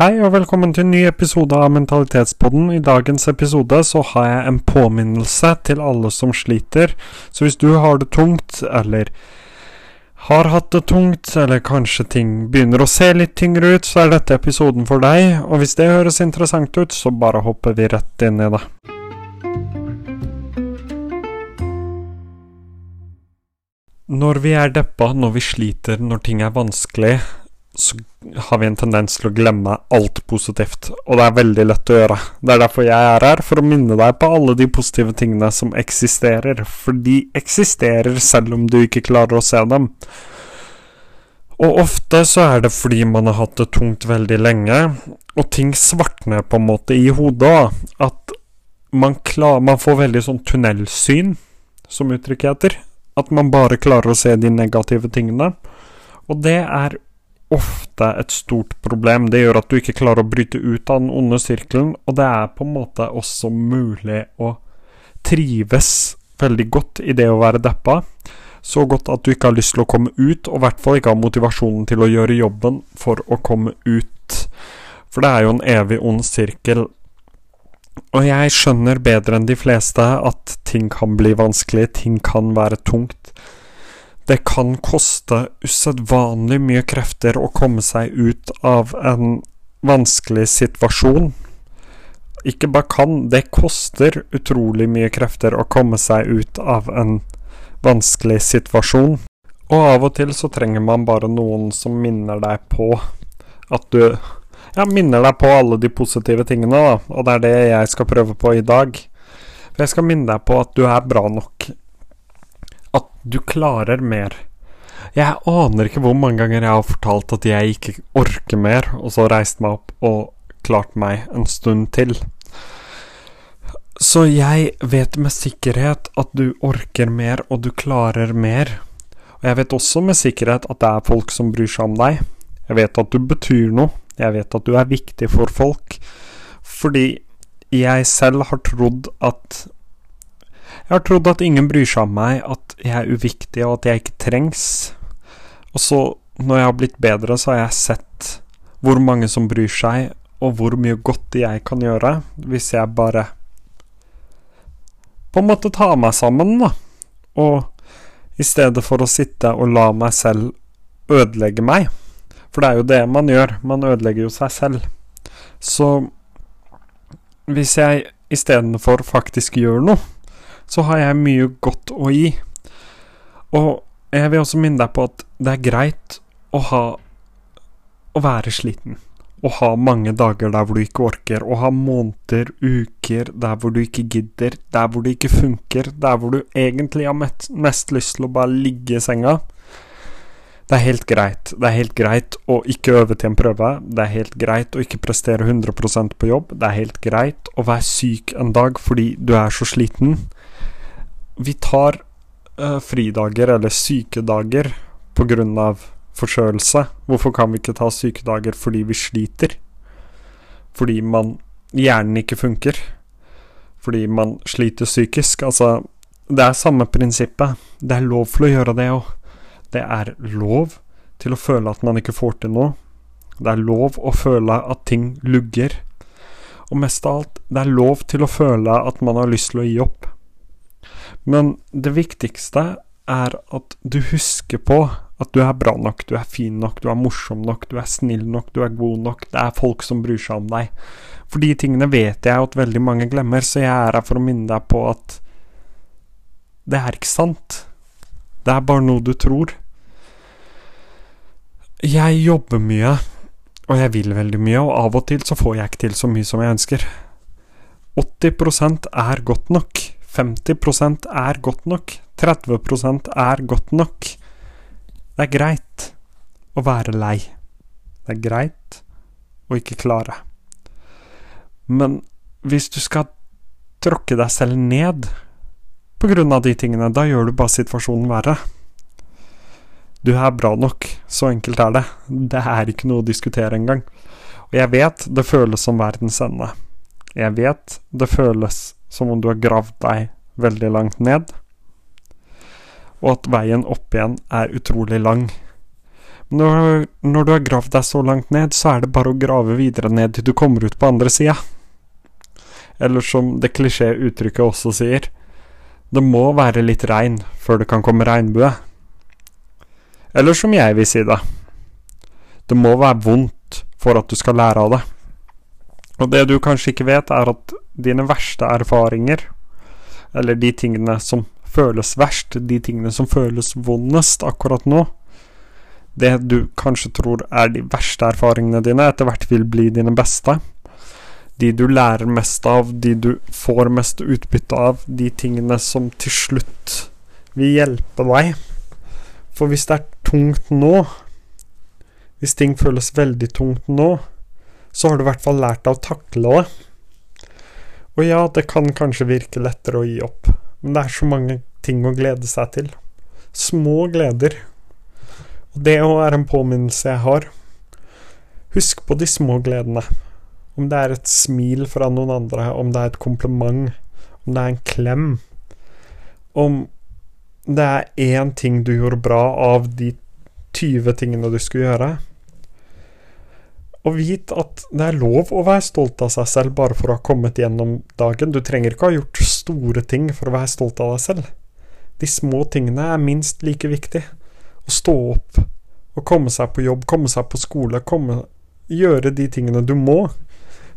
Hei og velkommen til en ny episode av Mentalitetspodden. I dagens episode så har jeg en påminnelse til alle som sliter. Så hvis du har det tungt, eller har hatt det tungt, eller kanskje ting begynner å se litt tyngre ut, så er dette episoden for deg. Og hvis det høres interessant ut, så bare hopper vi rett inn i det. Når vi er deppa, når vi sliter, når ting er vanskelig, så har vi en tendens til å glemme alt positivt, og det er veldig lett å gjøre. Det er derfor jeg er her, for å minne deg på alle de positive tingene som eksisterer, for de eksisterer selv om du ikke klarer å se dem. Og ofte så er det fordi man har hatt det tungt veldig lenge, og ting svartner på en måte i hodet, at man, klar, man får veldig sånn tunnelsyn, som uttrykket heter. At man bare klarer å se de negative tingene. Og det er ofte et stort problem. Det gjør at du ikke klarer å bryte ut av den onde sirkelen, og det er på en måte også mulig å trives veldig godt i det å være deppa. Så godt at du ikke har lyst til å komme ut, og i hvert fall ikke har motivasjonen til å gjøre jobben for å komme ut. For det er jo en evig ond sirkel. Og jeg skjønner bedre enn de fleste at ting kan bli vanskelig, ting kan være tungt. Det kan koste usedvanlig mye krefter å komme seg ut av en vanskelig situasjon. Ikke bare kan, det koster utrolig mye krefter å komme seg ut av en vanskelig situasjon. Og av og til så trenger man bare noen som minner deg på at du Ja, minner deg på alle de positive tingene, da. Og det er det jeg skal prøve på i dag. For jeg skal minne deg på at du er bra nok du klarer mer. Jeg aner ikke hvor mange ganger jeg har fortalt at jeg ikke orker mer, og så reist meg opp og klart meg en stund til. Så jeg vet med sikkerhet at du orker mer, og du klarer mer. Og jeg vet også med sikkerhet at det er folk som bryr seg om deg. Jeg vet at du betyr noe. Jeg vet at du er viktig for folk. Fordi jeg selv har trodd at jeg har trodd at ingen bryr seg om meg, at jeg er uviktig og at jeg ikke trengs. Og så, når jeg har blitt bedre, så har jeg sett hvor mange som bryr seg, og hvor mye godt jeg kan gjøre hvis jeg bare på en måte tar meg sammen, da. Og i stedet for å sitte og la meg selv ødelegge meg. For det er jo det man gjør, man ødelegger jo seg selv. Så hvis jeg istedenfor faktisk gjør noe, så har jeg mye godt å gi. Og jeg vil også minne deg på at det er greit å ha å være sliten. Å ha mange dager der hvor du ikke orker. Å ha måneder, uker der hvor du ikke gidder. Der hvor det ikke funker. Der hvor du egentlig har mest lyst til å bare ligge i senga. Det er helt greit. Det er helt greit å ikke øve til en prøve. Det er helt greit å ikke prestere 100% på jobb. Det er helt greit å være syk en dag fordi du er så sliten vi tar uh, fridager eller sykedager pga. forkjølelse. Hvorfor kan vi ikke ta sykedager fordi vi sliter? Fordi man hjernen ikke funker? Fordi man sliter psykisk? Altså, det er samme prinsippet. Det er lov til å gjøre det òg. Det er lov til å føle at man ikke får til noe. Det er lov å føle at ting lugger. Og mest av alt, det er lov til å føle at man har lyst til å gi opp. Men det viktigste er at du husker på at du er bra nok, du er fin nok, du er morsom nok, du er snill nok, du er god nok. Det er folk som bryr seg om deg. For de tingene vet jeg at veldig mange glemmer, så jeg er her for å minne deg på at det er ikke sant. Det er bare noe du tror. Jeg jobber mye, og jeg vil veldig mye, og av og til så får jeg ikke til så mye som jeg ønsker. 80% er godt nok. 50% er godt nok. 30% er godt nok. Det er greit å være lei. Det er greit å ikke klare. Men hvis du skal tråkke deg selv ned på grunn av de tingene, da gjør du bare situasjonen verre. Du er bra nok, så enkelt er det. Det er ikke noe å diskutere engang. Og jeg vet det føles som verdens ende. Jeg vet det føles som om du har gravd deg veldig langt ned, og at veien opp igjen er utrolig lang. Når, når du har gravd deg så langt ned, så er det bare å grave videre ned til du kommer ut på andre sida. Eller som det klisjé-uttrykket også sier, det må være litt regn før det kan komme regnbue. Eller som jeg vil si det, det må være vondt for at du skal lære av det. Og det du kanskje ikke vet, er at dine verste erfaringer, eller de tingene som føles verst, de tingene som føles vondest akkurat nå, det du kanskje tror er de verste erfaringene dine, etter hvert vil bli dine beste. De du lærer mest av, de du får mest utbytte av, de tingene som til slutt vil hjelpe deg. For hvis det er tungt nå, hvis ting føles veldig tungt nå, så har du i hvert fall lært deg å takle det. Og ja, det kan kanskje virke lettere å gi opp, men det er så mange ting å glede seg til. Små gleder. Og det òg er en påminnelse jeg har. Husk på de små gledene. Om det er et smil fra noen andre, om det er et kompliment, om det er en klem. Om det er én ting du gjorde bra av de 20 tingene du skulle gjøre. Og vit at det er lov å være stolt av seg selv bare for å ha kommet gjennom dagen. Du trenger ikke ha gjort store ting for å være stolt av deg selv. De små tingene er minst like viktig. Å stå opp å komme seg på jobb, komme seg på skole, komme, gjøre de tingene du må.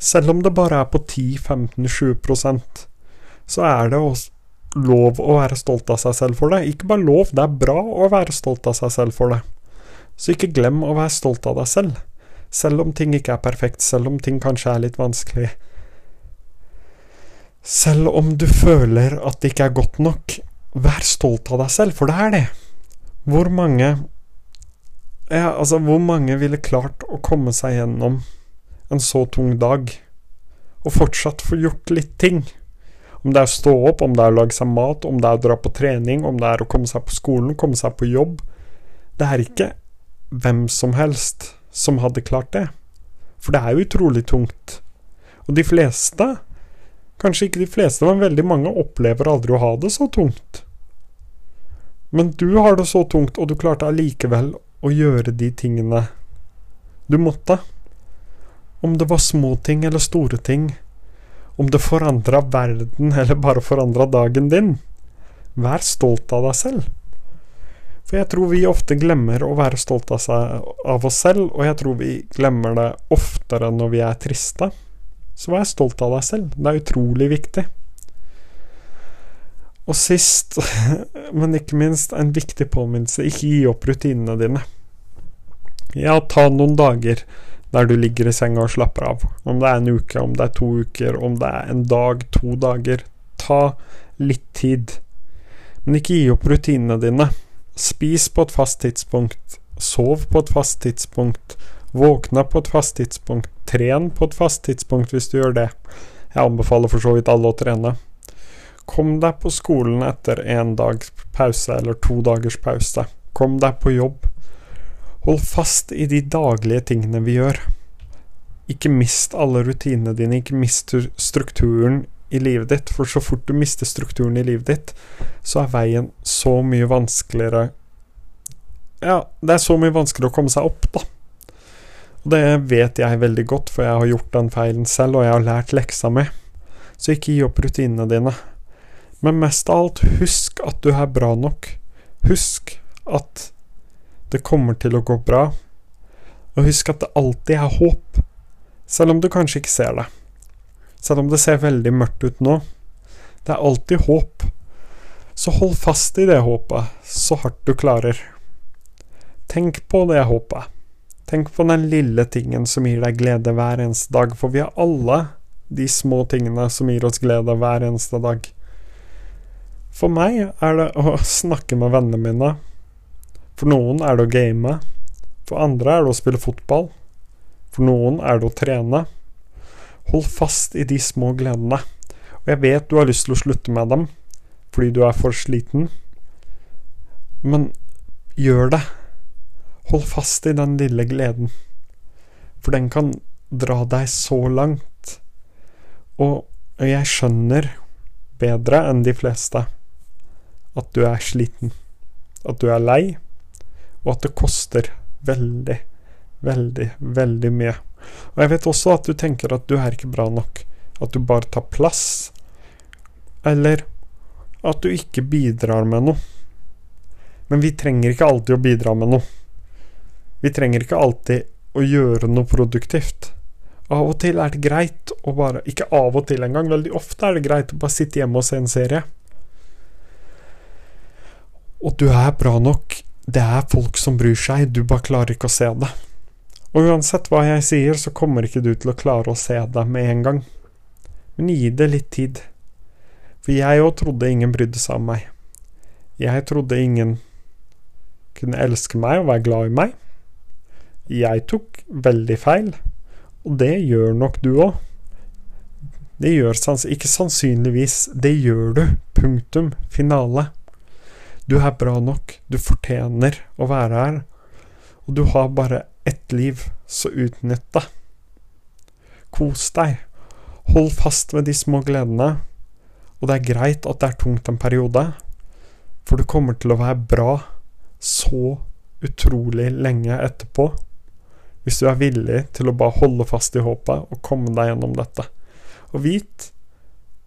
Selv om det bare er på 10-15-20% så er det også lov å være stolt av seg selv for det. Ikke bare lov, det er bra å være stolt av seg selv for det. Så ikke glem å være stolt av deg selv. Selv om ting ikke er perfekt, selv om ting kanskje er litt vanskelig. Selv om du føler at det ikke er godt nok, vær stolt av deg selv, for det er det. Hvor mange Ja, altså, hvor mange ville klart å komme seg gjennom en så tung dag, og fortsatt få gjort litt ting? Om det er å stå opp, om det er å lage seg mat, om det er å dra på trening, om det er å komme seg på skolen, komme seg på jobb. Det er ikke hvem som helst som hadde klart det. For det er jo utrolig tungt. Og de fleste, kanskje ikke de fleste, men veldig mange, opplever aldri å ha det så tungt. Men du har det så tungt, og du klarte allikevel å gjøre de tingene du måtte. Om det var små ting eller store ting, om det forandra verden eller bare forandra dagen din, vær stolt av deg selv. For jeg tror vi ofte glemmer å være stolt av, seg, av oss selv, og jeg tror vi glemmer det oftere når vi er triste. Så vær stolt av deg selv. Det er utrolig viktig. Og sist, men ikke minst, en viktig påminnelse. Ikke gi opp rutinene dine. Ja, ta noen dager der du ligger i senga og slapper av. Om det er en uke, om det er to uker, om det er en dag, to dager. Ta litt tid. Men ikke gi opp rutinene dine. Spis på et fast tidspunkt. Sov på et fast tidspunkt. Våkne på et fast tidspunkt. Tren på et fast tidspunkt hvis du gjør det. Jeg anbefaler for så vidt alle å trene. Kom deg på skolen etter en dags pause eller to dagers pause. Kom deg på jobb. Hold fast i de daglige tingene vi gjør. Ikke mist alle rutinene dine, ikke mist strukturen i livet ditt, for så fort du mister strukturen i livet ditt, så er veien så mye vanskeligere Ja, det er så mye vanskeligere å komme seg opp, da. Og det vet jeg veldig godt, for jeg har gjort den feilen selv, og jeg har lært leksa mi. Så ikke gi opp rutinene dine. Men mest av alt, husk at du er bra nok. Husk at det kommer til å gå bra. Og husk at det alltid er håp, selv om du kanskje ikke ser det. Selv om det ser veldig mørkt ut nå. Det er alltid håp. Så hold fast i det håpet, så hardt du klarer. Tenk på det håpet. Tenk på den lille tingen som gir deg glede hver eneste dag, for vi har alle de små tingene som gir oss glede hver eneste dag. For meg er det å snakke med vennene mine. For noen er det å game. For andre er det å spille fotball. For noen er det å trene. Hold fast i de små gledene. Og jeg vet du har lyst til å slutte med dem fordi du er for sliten, men gjør det. Hold fast i den lille gleden, for den kan dra deg så langt. Og jeg skjønner bedre enn de fleste at du er sliten, at du er lei, og at det koster veldig, veldig, veldig mye. Og jeg vet også at du tenker at du er ikke bra nok. At du bare tar plass. Eller at du ikke bidrar med noe. Men vi trenger ikke alltid å bidra med noe. Vi trenger ikke alltid å gjøre noe produktivt. Av og til er det greit å bare Ikke av og til engang, veldig ofte er det greit å bare sitte hjemme og se en serie. Og du er bra nok. Det er folk som bryr seg, du bare klarer ikke å se det. Og uansett hva jeg sier, så kommer ikke du til å klare å se det med en gang. Men gi det litt tid. For jeg òg trodde ingen brydde seg om meg. Jeg trodde ingen kunne elske meg og være glad i meg. Jeg tok veldig feil. Og det gjør nok du òg. Det gjør sans ikke sannsynligvis, det gjør du. Punktum. Finale. Du er bra nok. Du fortjener å være her. Og du har bare ett liv, så utnytt det. Kos deg. Hold fast ved de små gledene. Og det er greit at det er tungt en periode, for du kommer til å være bra så utrolig lenge etterpå hvis du er villig til å bare holde fast i håpet og komme deg gjennom dette. Og vit,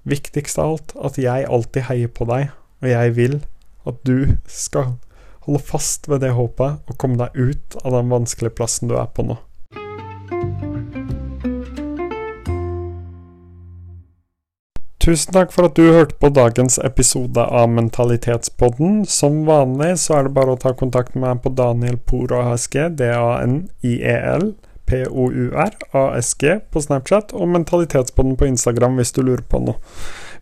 viktigst av alt, at jeg alltid heier på deg, og jeg vil at du skal holde fast ved det håpet og komme deg ut av den vanskelige plassen du er på nå. Tusen takk for at du hørte på dagens episode av Mentalitetspodden. Som vanlig så er det bare å ta kontakt med meg på Daniel Poro ASG, D-A-N-I-E-L, P-O-U-R, A-S-G på Snapchat, og Mentalitetspodden på Instagram hvis du lurer på noe.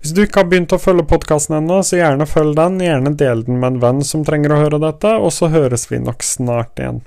Hvis du ikke har begynt å følge podkasten ennå, så gjerne følg den. Gjerne del den med en venn som trenger å høre dette, og så høres vi nok snart igjen.